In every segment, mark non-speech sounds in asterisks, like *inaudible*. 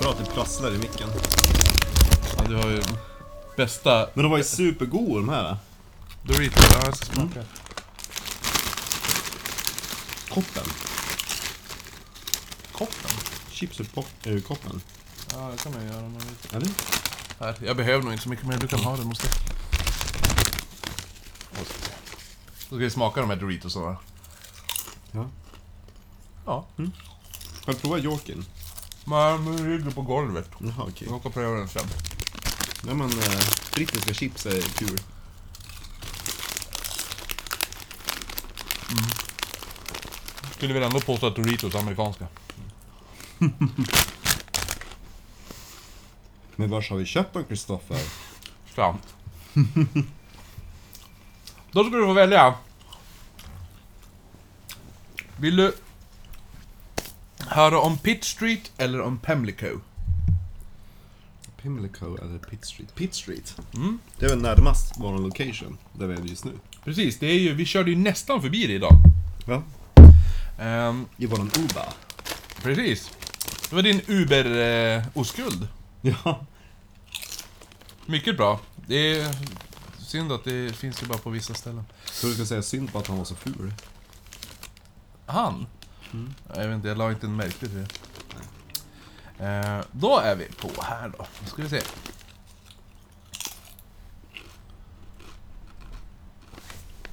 Det prasslar i micken. Ja, du har ju bästa Men de var ju supergoda de här. Doritos. Ja, jag ska smaka. Koppen. Koppen? Chips ur pop- ur koppen. Ja, det kan man göra om man vill. Eller? Här, jag behöver nog inte så mycket mer. Du kan ha det, måste jag. Då ska vi smaka de här Doritosarna. Ja. Ja. Har du provat Yorkin? Men de ligger på golvet. Jaha, okej. Jag ska pröva den sen. Nej men, eh, brittiska chips är kul. Skulle väl ändå påstå att Doritos är amerikanska. *laughs* Men var har vi köpt dem, Kristoffer? Sant. Då ska du få välja. Vill du höra om Pitt Street eller om Pimlico? Pimlico eller Pitt Street? Pitt Street? Mm. Det är väl närmast vår location, där vi är just nu. Precis, det är ju, vi körde ju nästan förbi det idag. Ja. Ehm, I våran Uber. precis. Det var din Uber-oskuld. Ja. Mycket bra. Det är synd att det finns ju bara på vissa ställen. Så du ska säga synd på att han var så ful? Han? Jag vet inte, jag la inte en märke till det. Eh, då är vi på här då. Nu ska vi se.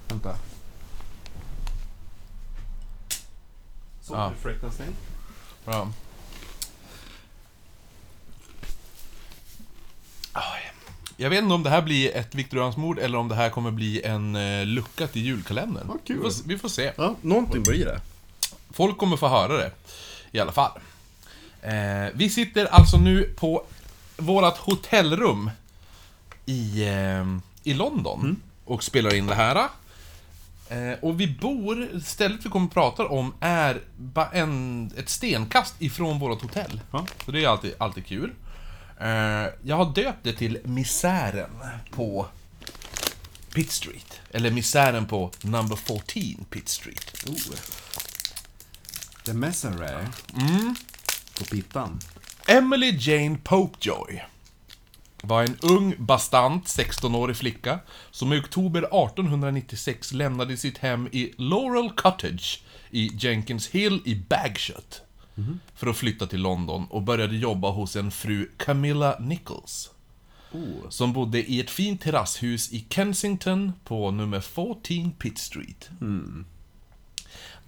Vänta. Så, Ja. du fräknas in. Bra. Jag vet inte om det här blir ett Viktoriansmord eller om det här kommer bli en eh, lucka till julkalendern. Vad kul. Vi, får, vi får se. Ja, någonting blir det. Folk kommer få höra det. I alla fall. Eh, vi sitter alltså nu på vårat hotellrum i, eh, i London och spelar in det här. Eh, och vi bor, stället vi kommer att prata om är en, ett stenkast ifrån vårt hotell. Ja. Så det är alltid, alltid kul. Eh, jag har döpt det till Misären på Pitt Street. Eller Misären på Number 14 Pitt Street. Oh. The Messenger. På pittan. Emily Jane Popejoy var en ung, bastant 16-årig flicka som i oktober 1896 lämnade sitt hem i Laurel Cottage i Jenkins Hill i Bagshot för att flytta till London och började jobba hos en fru Camilla Nichols Oh. som bodde i ett fint terrasshus i Kensington på nummer 14 Pitt Street.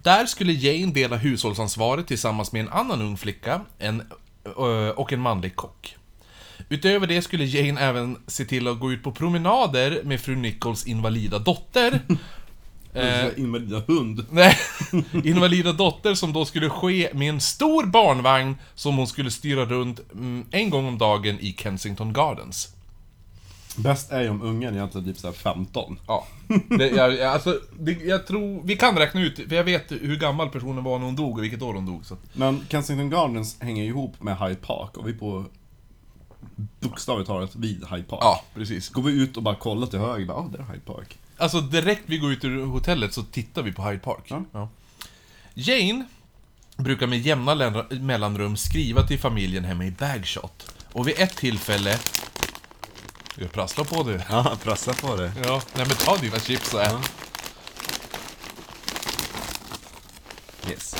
Där skulle Jane dela hushållsansvaret tillsammans med en annan ung flicka en, ö, och en manlig kock. Utöver det skulle Jane även se till att gå ut på promenader med fru Nichols invalida dotter. *laughs* Eh, Invalida hund. *laughs* Nej, invalida dotter som då skulle ske med en stor barnvagn som hon skulle styra runt mm, en gång om dagen i Kensington Gardens. Bäst är ju om ungen egentligen typ såhär 15. Ja. Det, jag, jag- alltså, det, jag tror... Vi kan räkna ut, för jag vet hur gammal personen var när hon dog och vilket år hon dog. Så. Men Kensington Gardens hänger ju ihop med Hyde Park och vi är på bokstavligt talat vid Hyde Park. Ja, precis. Går vi ut och bara kollar till höger, bara, ah, där är Hyde Park. Alltså direkt vi går ut ur hotellet så tittar vi på Hyde Park. Ja. Jane brukar med jämna län- mellanrum skriva till familjen hemma i Bagshot. Och vid ett tillfälle... Jag prasslar på det. Ja, prassa på det. Ja, nej men ta dina chips och ät. Ja. Yes.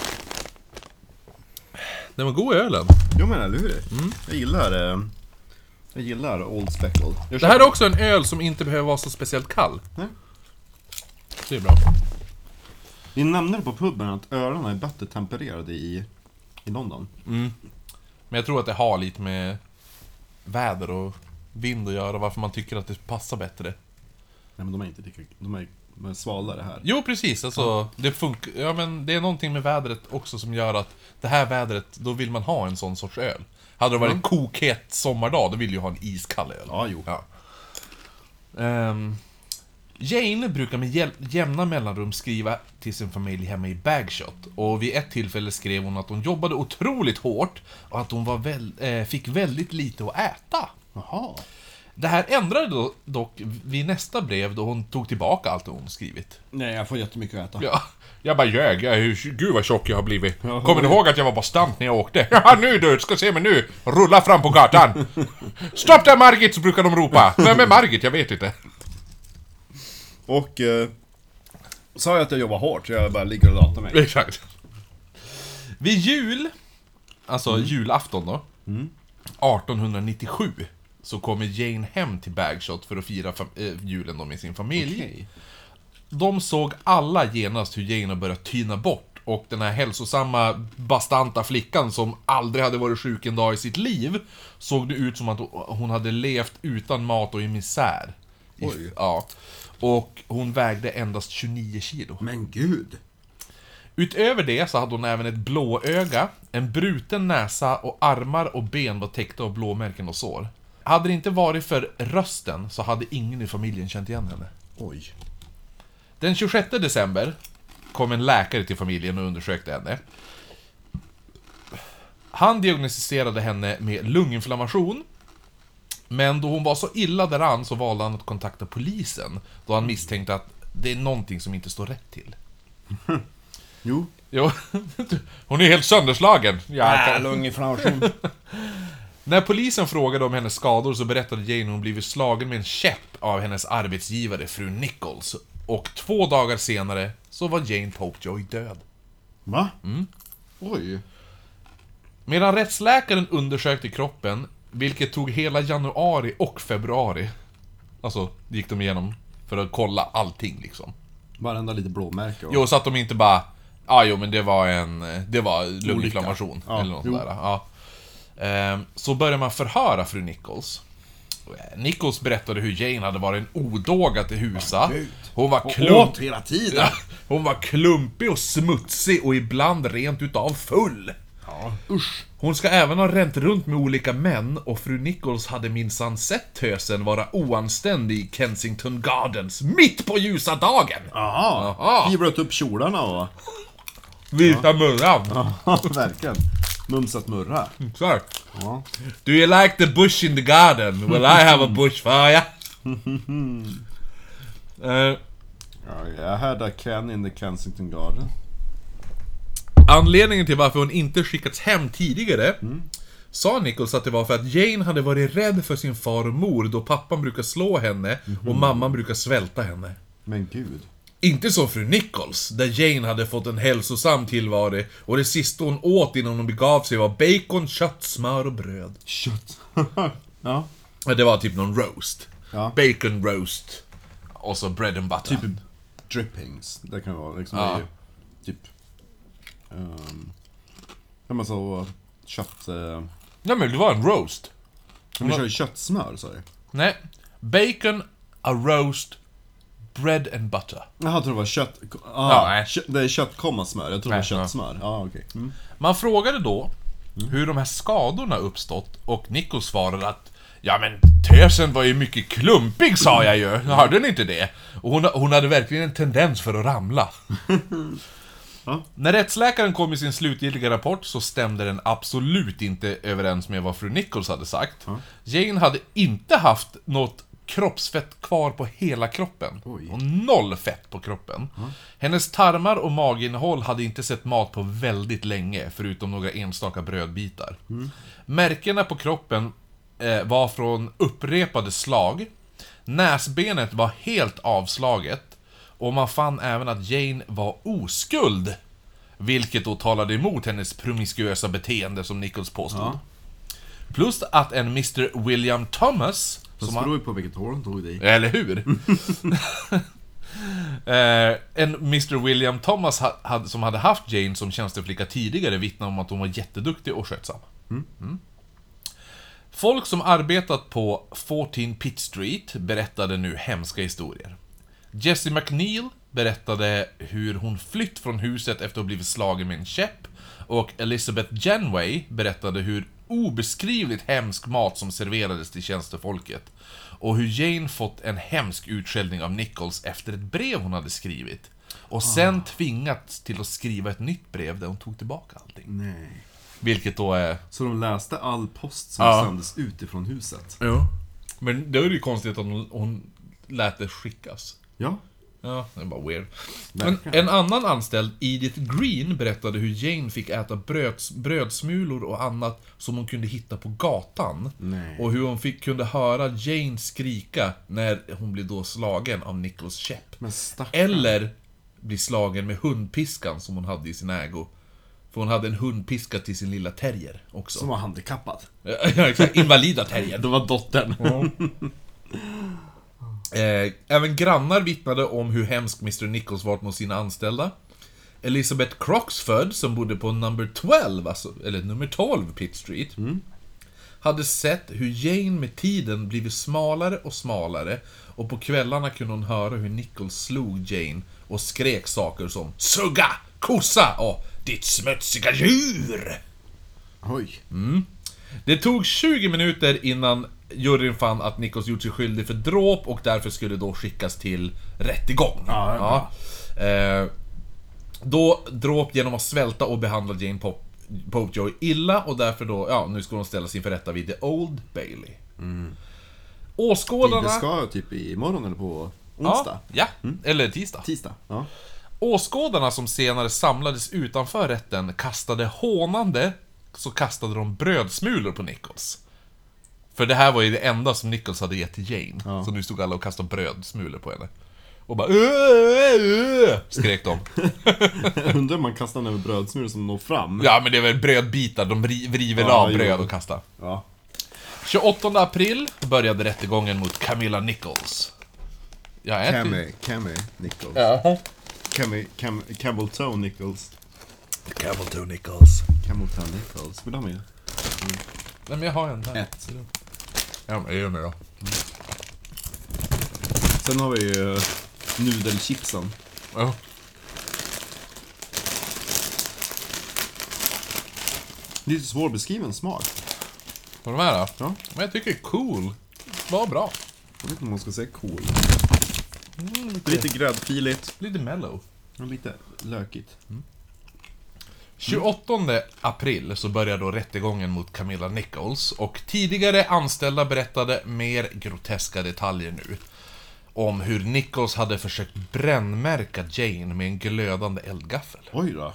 Den var god ölen. Jo men eller hur? Jag gillar, eh, jag gillar Old Speckled. Jag Det här är köper- också en öl som inte behöver vara så speciellt kall. Nej. Det är bra. Vi nämnde på puben att öarna är bättre tempererade i, i London. Men jag tror att det har lite med väder och vind att göra, varför man tycker att det passar bättre. Nej men de är inte lika, de är, de är svalare här. Jo, precis. Alltså, det funkar... Ja, men det är någonting med vädret också som gör att det här vädret, då vill man ha en sån sorts öl. Hade det varit en kokhet sommardag, då vill du ha en iskall öl. Ja, jo. Ja. Ehm, Jane brukar med jäl- jämna mellanrum skriva till sin familj hemma i Bagshot. Och vid ett tillfälle skrev hon att hon jobbade otroligt hårt och att hon var väl, eh, fick väldigt lite att äta. Jaha. Det här ändrade då, dock vid nästa brev då hon tog tillbaka allt hon skrivit. Nej, jag får jättemycket att äta. Ja, jag bara ljög. Jag, är- gud vad tjock jag har blivit. Kommer ni ihåg att jag var bastant när jag åkte? *laughs* Ja, nu du, ska se mig nu. Rulla fram på gatan. *laughs* Stopp där Margit, så brukar de ropa. Vem är Margit? Jag vet inte. Och... Eh, sa jag att jag jobbar hårt, så jag bara ligger och latar mig. Exakt. Vid jul, alltså julafton då, 1897, så kommer Jane hem till Bagshot för att fira äh, julen då med sin familj. Okej. De såg alla genast hur Jane har börjat tyna bort och den här hälsosamma, bastanta flickan som aldrig hade varit sjuk en dag i sitt liv såg det ut som att hon hade levt utan mat och i misär. Oj. Ja. Och hon vägde endast 29 kilo. Men gud! Utöver det så hade hon även ett blåöga, en bruten näsa och armar och ben var täckta av blåmärken och sår. Hade det inte varit för rösten så hade ingen i familjen känt igen henne. Oj. Den 26 december kom en läkare till familjen och undersökte henne. Han diagnostiserade henne med lunginflammation. Men då hon var så illa däran så valde han att kontakta polisen. Då han misstänkte att det är någonting som inte står rätt till. *laughs* Jo. Jo, *laughs* hon är helt sönderslagen. Ja, Äh, lunginflammation. *laughs* När polisen frågade om hennes skador så berättade Jane att hon blivit slagen med en käpp av hennes arbetsgivare, fru Nichols. Och två dagar senare så var Jane Popejoy död. Va? Oj. Medan rättsläkaren undersökte kroppen, vilket tog hela januari och februari. Alltså, gick de igenom för att kolla allting liksom. Varenda lite blåmärke och... Jo, så att de inte bara... Ja, ah, jo men det var en... Det var lunginflammation. Ja, eller något jo. där. Ja. Ehm, så började man förhöra fru Nichols. Nichols berättade hur Jane hade varit en odåga till husa. Hon var klump... hela tiden! Hon var klumpig och smutsig och ibland rent utav full. Ja, usch. Hon ska även ha ränt runt med olika män och fru Nichols hade minsann sett tösen vara oanständig i Kensington Gardens mitt på ljusa dagen! Jaha. Jaha. Upp kjolarna och... Vita murran. Ja, *laughs* verkligen. Mumsat murra. Så här. Ja. Do you like the bush in the garden? Well I have a bush for ya. *laughs* Eh, ja. I had a can in the Kensington Garden. anledningen till varför hon inte skickats hem tidigare Sa Nichols att det var för att Jane hade varit rädd för sin far och mor då pappan brukar slå henne och mamman brukar svälta henne. Men gud. Inte som fru Nichols, där Jane hade fått en hälsosam tillvaro och det sista hon åt innan hon begav sig var bacon, kött, smör och bröd. Kött. *laughs* ja. Det var typ någon roast. Ja. Bacon roast. Och så bread and butter. Typ drippings. Det kan vara liksom. Ja. Typ... Um, men så kött... Uh, Nej men det var en roast. men du kör ju köttsmör sa du? Nej. Bacon, a roast, bread and butter. Jaha, jag tror det var kött... Ja, Ah, nej. kö, det är kött, komma smör. Jag tror det var ja. köttsmör. Ja, okej. Mm. Man frågade då hur de här skadorna uppstått och Nico svarade att Ja men tösen var ju mycket klumpig sa jag ju, *laughs* hörde ni inte det? Och hon, hon hade verkligen en tendens för att ramla. *laughs* Ja. När rättsläkaren kom med sin slutgiltiga rapport så stämde den absolut inte överens med vad fru Nichols hade sagt. Jane hade inte haft något kroppsfett kvar på hela kroppen. Oj. Och noll fett på kroppen. Hennes tarmar och maginnehåll hade inte sett mat på väldigt länge, förutom några enstaka brödbitar. Märkena på kroppen eh, var från upprepade slag. Näsbenet var helt avslaget. Och man fann även att Jane var oskuld. Vilket då talade emot hennes promiskuösa beteende som Nichols påstod. Ja. Plus att en Mr. William Thomas, Det beror ju på vilket hål hon tog i. eller hur? *laughs* eh, en Mr. William Thomas ha, hade, som hade haft Jane som tjänsteflicka tidigare vittnade om att hon var jätteduktig och skötsam. Mm. Folk som arbetat på 14 Pitt Street berättade nu hemska historier. Jessie McNeil berättade hur hon flytt från huset efter att ha blivit slagen med en käpp. Och Elizabeth Janway berättade hur obeskrivligt hemsk mat som serverades till tjänstefolket. Och hur Jane fått en hemsk utskällning av Nichols efter ett brev hon hade skrivit. Och sen tvingats till att skriva ett nytt brev där hon tog tillbaka allting. Nej. Vilket då är... Så de läste all post som Ja. sändes ut ifrån huset? Ja. Men då är det ju konstigt att hon, hon lät det skickas. Ja. Ja, det är bara weird. Men en annan anställd, Edith Green, berättade hur Jane fick äta bröds, brödsmulor och annat som hon kunde hitta på gatan. Nej. Och hur hon fick, kunde höra Jane skrika när hon blev då slagen av Nichols käpp. Men. Eller bli slagen med hundpiskan som hon hade i sin ägo. För hon hade en hundpiska till sin lilla terrier också. Som var handikappad. *laughs* Ja, exakt. Invalida terrier. Det var dottern. *laughs* Eh, även grannar vittnade om hur hemsk Mr. Nichols varit mot sina anställda. Elizabeth Croxford, som bodde på number 12, alltså, eller nummer 12 Pitt Street, hade sett hur Jane med tiden blivit smalare och smalare och på kvällarna kunde hon höra hur Nichols slog Jane och skrek saker som Sugga! Kossa! och Ditt smutsiga djur! Oj. Det tog 20 minuter innan juryn fann att Nichols gjort sig skyldig för dråp och därför skulle då skickas till rättegång. Ja, Ja. Eh, då dråp genom att svälta och behandla Jane Pop Popejoy illa och därför då, ja, nu ska hon ställas inför rätta vid The Old Bailey. Åskådarna... Det ska typ imorgon eller på onsdag? Ja, ja. eller tisdag. Tisdag? Ja. Åskådarna som senare samlades utanför rätten kastade hånande, så kastade de brödsmulor på Nichols. För det här var ju det enda som Nichols hade gett till Jane. Ja. Så nu stod alla och kastade brödsmulor på henne. Och bara "Åh, åh, åh", skrek de. *laughs* Undrar om man kastar över brödsmulor som når fram. Ja men det är väl brödbitar, de ri- river Ja, av jo. bröd och kastar. Ja. 28 april började rättegången mot Camilla Nichols. Jag äter ju... Cammy, Cammy Nichols. Jaha. Cammy, Cam, Camel Toe Nichols. Campbell Nichols. Camel Toe Nichols. Vill du ha mer? Nej men jag har en här. Ett. Ja men ge mig då. Sen har vi ju eh, nudelchipsen. Ja. Det är lite svårbeskriven smak. Vad de här då? Ja. Men jag tycker cool. Var bra. Jag vet inte om man ska säga cool. Lite gräddfiligt. Lite mellow. Och lite lökigt. 28 april så började då rättegången mot Camilla Nichols och tidigare anställda berättade mer groteska detaljer nu. Om hur Nichols hade försökt brännmärka Jane med en glödande eldgaffel. Oj då.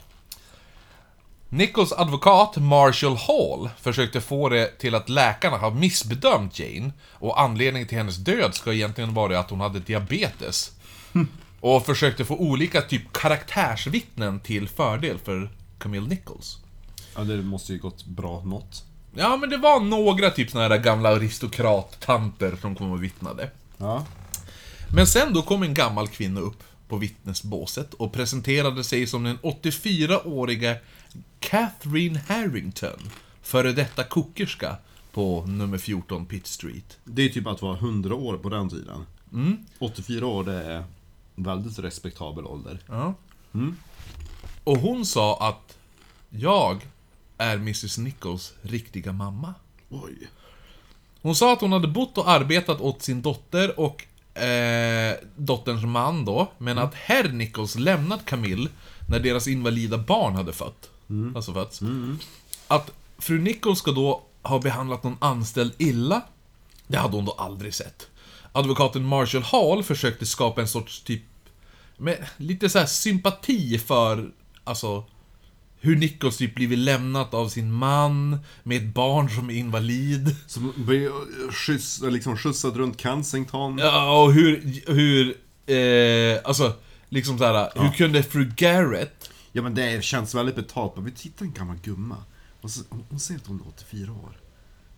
Nichols advokat Marshall Hall försökte få det till att läkarna har missbedömt Jane och anledningen till hennes död ska egentligen vara att hon hade diabetes. Och försökte få olika typ karaktärsvittnen till fördel för Camille Nichols. Ja, det måste ju gått bra något. Ja, men det var några typ såna här gamla aristokrat-tanter som kom och vittnade. Ja. Men sen då kom en gammal kvinna upp på vittnesbåset och presenterade sig som den 84-åriga Catherine Harrington, före detta kokerska på nummer 14 Pitt Street. Det är typ att vara 100 år på den tiden. 84 år, det är väldigt respektabel ålder. Ja. Och hon sa att jag är Mrs Nichols riktiga mamma. Oj. Hon sa att hon hade bott och arbetat åt sin dotter och eh, dotterns man då, men att herr Nichols lämnat Camille när deras invalida barn hade fött. Alltså fötts. Att fru Nichols ska då ha behandlat någon anställd illa, det hade hon då aldrig sett. Advokaten Marshall Hall försökte skapa en sorts typ, med lite så här sympati för, alltså, hur Nichols typ blivit lämnat av sin man, med ett barn som är invalid. Som blir skjuts, liksom skjutsad runt Kensington. Ja, och hur, hur, eh, alltså, liksom såhär, hur kunde fru Garrett, Ja men det känns väldigt betalt. Vi tittar en gammal gumma. Och så, hon- säger att hon är 84 år.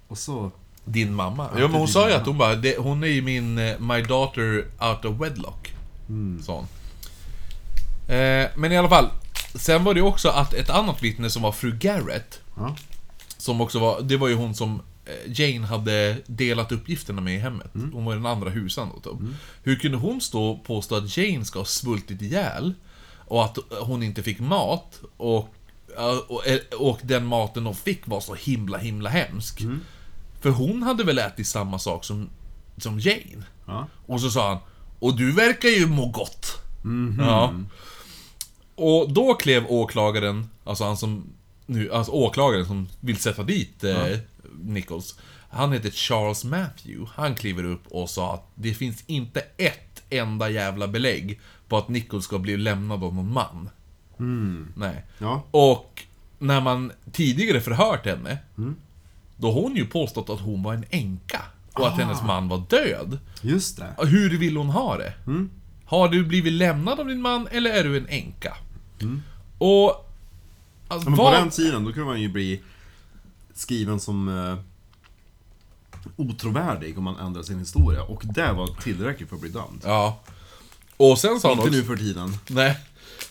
Och så... din mamma? Ja, Ja, men hon sa ju att hon bara, det, hon är ju min, eh, my daughter out of wedlock. Sa hon. Eh, men i alla fall, sen var det också att ett annat vittne som var fru Garrett, Ja. som också var, det var ju hon som eh, Jane hade delat uppgifterna med i hemmet. Hon var den andra husan då, typ. Hur kunde hon stå och påstå att Jane ska ha svultit ihjäl? Och att hon inte fick mat och, eh, och, eh, och den maten de fick var så himla, himla hemsk. För hon hade väl ätit samma sak som, som Jane? Ja. Och så sa han Och du verkar ju må gott. Ja. Och då klev åklagaren, alltså han som nu, alltså åklagaren som vill sätta dit eh, Nichols. Han heter Charles Matthew. Han kliver upp och sa att det finns inte ett enda jävla belägg på att Nichols ska bli lämnad av någon man. Nej. Ja. Och när man tidigare förhört henne, då har hon ju påstått att hon var en änka. Och att hennes man var död. Just det. Hur vill hon ha det? Har du blivit lämnad av din man eller är du en änka? Och... Alltså, Men på vad- den tiden, då kunde man ju bli skriven som eh, otrovärdig om man ändrar sin historia. Och det var tillräckligt för att bli dömd. Ja. Och sen sa han Inte också... nu för tiden. Nej.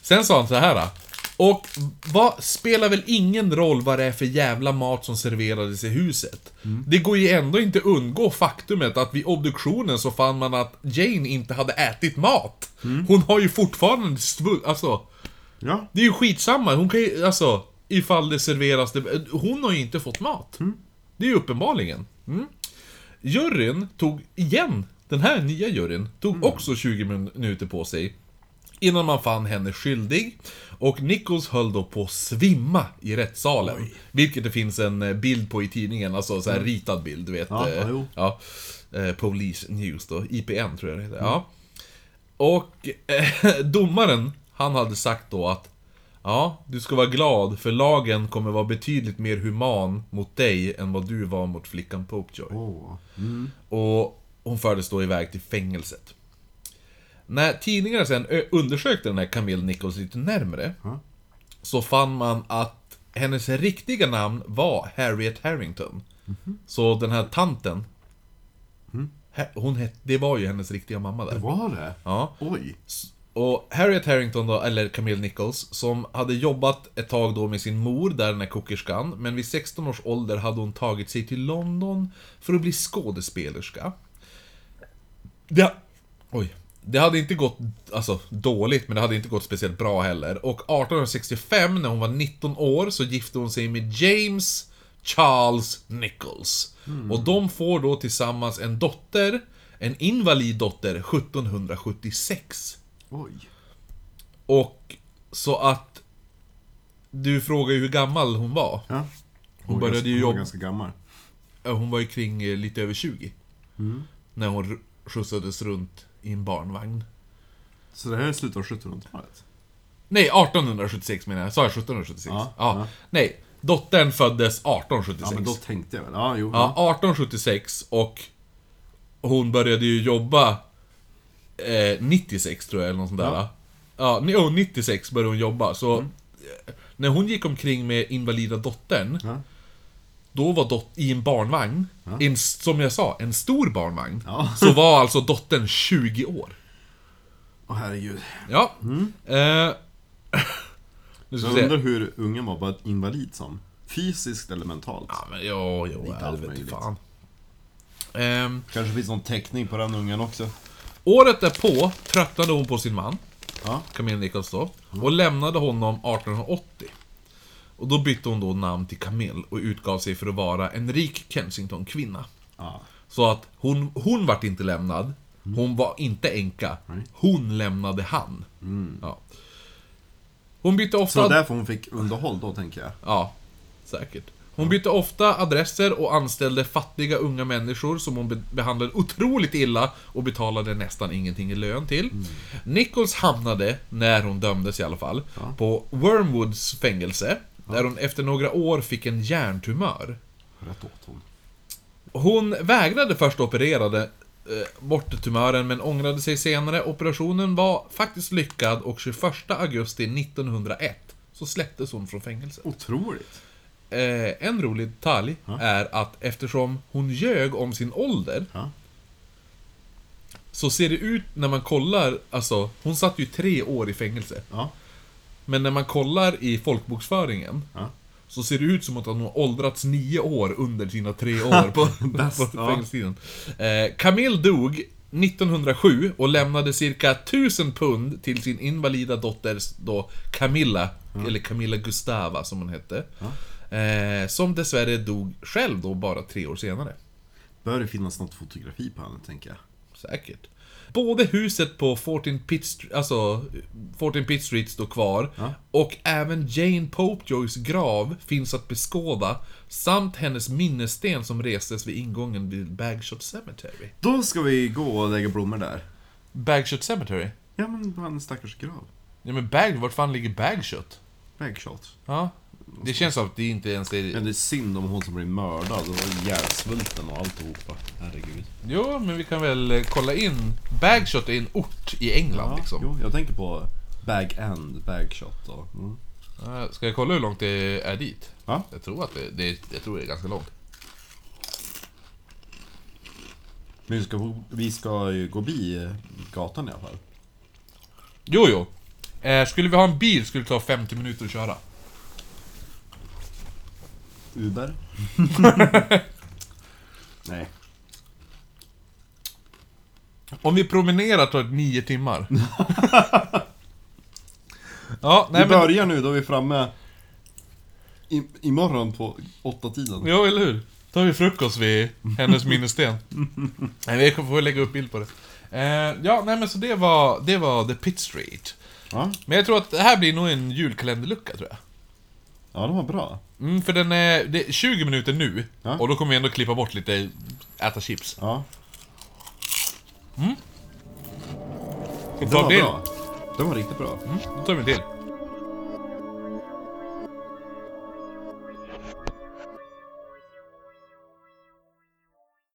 Sen sa han så här. Och vad spelar väl ingen roll vad det är för jävla mat som serverades i huset? Det går ju ändå inte undgå faktumet att vid obduktionen så fann man att Jane inte hade ätit mat. Hon har ju fortfarande svull... Alltså, Ja. det är ju skitsamma. Hon kan ju, alltså, ifall det serveras... Det, hon har ju inte fått mat. Det är ju uppenbarligen. Mm. Juryn tog, igen, den här nya juryn, tog också 20 minuter på sig innan man fann henne skyldig. Och Nichols höll då på att svimma i rättssalen. Vilket det finns en eh, bild på i tidningen, alltså så här ritad bild, du vet. Ja, eh, ja, eh, Police News då, IPN tror jag det heter. Ja. Och eh, *laughs* domaren, han hade sagt då att Ja, du ska vara glad för lagen kommer vara betydligt mer human mot dig än vad du var mot flickan Popejoy. Åh. Och hon fördes då iväg till fängelset. När tidningarna sen undersökte den här Camille Nichols lite närmre Ja. Så fann man att hennes riktiga namn var Harriet Harrington. Så den här tanten he- hon het, Det var ju hennes riktiga mamma där. Det var det? Ja. Oj. Och Harriet Harrington då, eller Camille Nichols, som hade jobbat ett tag då med sin mor, där den här kokerskan, men vid 16 års ålder hade hon tagit sig till London för att bli skådespelerska. Det, oj. Det hade inte gått, alltså dåligt, men det hade inte gått speciellt bra heller. Och 1865, när hon var 19 år, så gifte hon sig med James Charles Nichols. Och de får då tillsammans en dotter, en invalid dotter, 1776. Oj. Och så att... Du frågar ju hur gammal hon var. Ja. Hon var började ganska- ju Hon var jobba... ganska gammal. Hon var ju kring eh, lite över 20. När hon skjutsades runt i en barnvagn. Så det här är slutet av 1700-talet? Nej, 1876 menar jag. Sa jag 1776? Ja, ja. ja. Nej, dottern föddes 1876. Ja, men då tänkte jag väl. Ja, jo. Ja, 1876 och hon började ju jobba eh, 96 tror jag, eller något sånt där. Ja. Ja, ni- oh, 96 började hon jobba, så... eh, När hon gick omkring med invalida dottern, Ja. då var dot i en barnvagn, en, s- som jag sa, en stor barnvagn, Ja. så var alltså dottern 20 år. Åh herregud. Ja. Eh, *laughs* nu ska Jag undrar hur ungen var bara invalid som. Fysiskt eller mentalt. Ja, men jo, jo, Lite helvete fan. Ehm, Kanske finns någon teckning på den ungen också. Året därpå tröttnade hon på sin man. Ja. Camille Nichols då, och lämnade honom 1880. Och då bytte hon då namn till Camille och utgav sig för att vara en rik Kensington-kvinna. ja. Så att hon, hon vart inte lämnad, hon var inte änka, hon lämnade han. Ja. Hon bytte Så ofta... var därför hon fick underhåll då, tänker jag. Ja, säkert. Hon bytte ofta adresser och anställde fattiga unga människor som hon be- behandlade otroligt illa och betalade nästan ingenting i lön till. Nichols hamnade, när hon dömdes i alla fall, på Wormwoods fängelse. Där hon efter några år fick en hjärntumör. Rätt åt hon. Hon vägrade först operera eh, bort tumören men ångrade sig senare. Operationen var faktiskt lyckad och 21 augusti 1901 så släpptes hon från fängelset. Otroligt. Eh, en rolig detalj är att eftersom hon ljög om sin ålder Ja. så ser det ut när man kollar, alltså hon satt ju tre år i fängelse. Ja. Men när man kollar i folkbokföringen Ja. så ser det ut som att hon har åldrats nio år under sina tre *laughs* år på, på ja. fängelsetiden. Eh, Camille dog 1907 och lämnade cirka 1000 pund till sin invalida dotter då Camilla, eller Camilla Gustava som hon hette. Eh, som dessvärre dog själv då bara tre år senare. Bör det finnas något fotografi på henne, tänker jag. säkert. Både huset på 14 Pitt, Street, alltså 14 Pitt Street står kvar, Ja. och även Jane Popejoys grav finns att beskåda, samt hennes minnessten som restes vid ingången vid Bagshot Cemetery. Då ska vi gå och lägga blommor där. Bagshot Cemetery? Ja men på hans stackars grav. Ja men Bag, vart fan ligger Bagshot? Bagshot. Ja. Det känns som att det inte ens är... Men det är synd om hon som blir mördad och ihjälsvulten och alltihopa. Herregud. Jo, men vi kan väl eh, kolla in. Bagshot är en ort i England liksom. jo, jag tänker på Bag End, Bagshot och... Mm. Eh, Ska jag kolla hur långt det är dit? Ja. Jag tror att det, det, jag tror det är ganska långt. Men vi ska, vi ska ju gå bi gatan i alla fall. Jo, jo. Eh, skulle vi ha en bil skulle det ta 50 minuter att köra. Uber? *laughs* Nej. Om vi promenerar tar det 9 timmar. *laughs* ja, nej vi men... börjar nu, då är vi framme i, imorgon på åtta tiden. Jo, eller hur? Då har vi frukost vid hennes minnessten. *laughs* nej, vi får lägga upp bild på det. Eh, ja, nej men så det var, det var The Pit Street. Ja, Men jag tror att det här blir nog en julkalenderlucka, tror jag. ja det var bra. Mm, för den är, det är 20 minuter nu, Ja. och då kommer vi ändå klippa bort lite, äta chips. Ja, Och det ta var till. bra. Det var riktigt bra. Mm, då tar vi en till.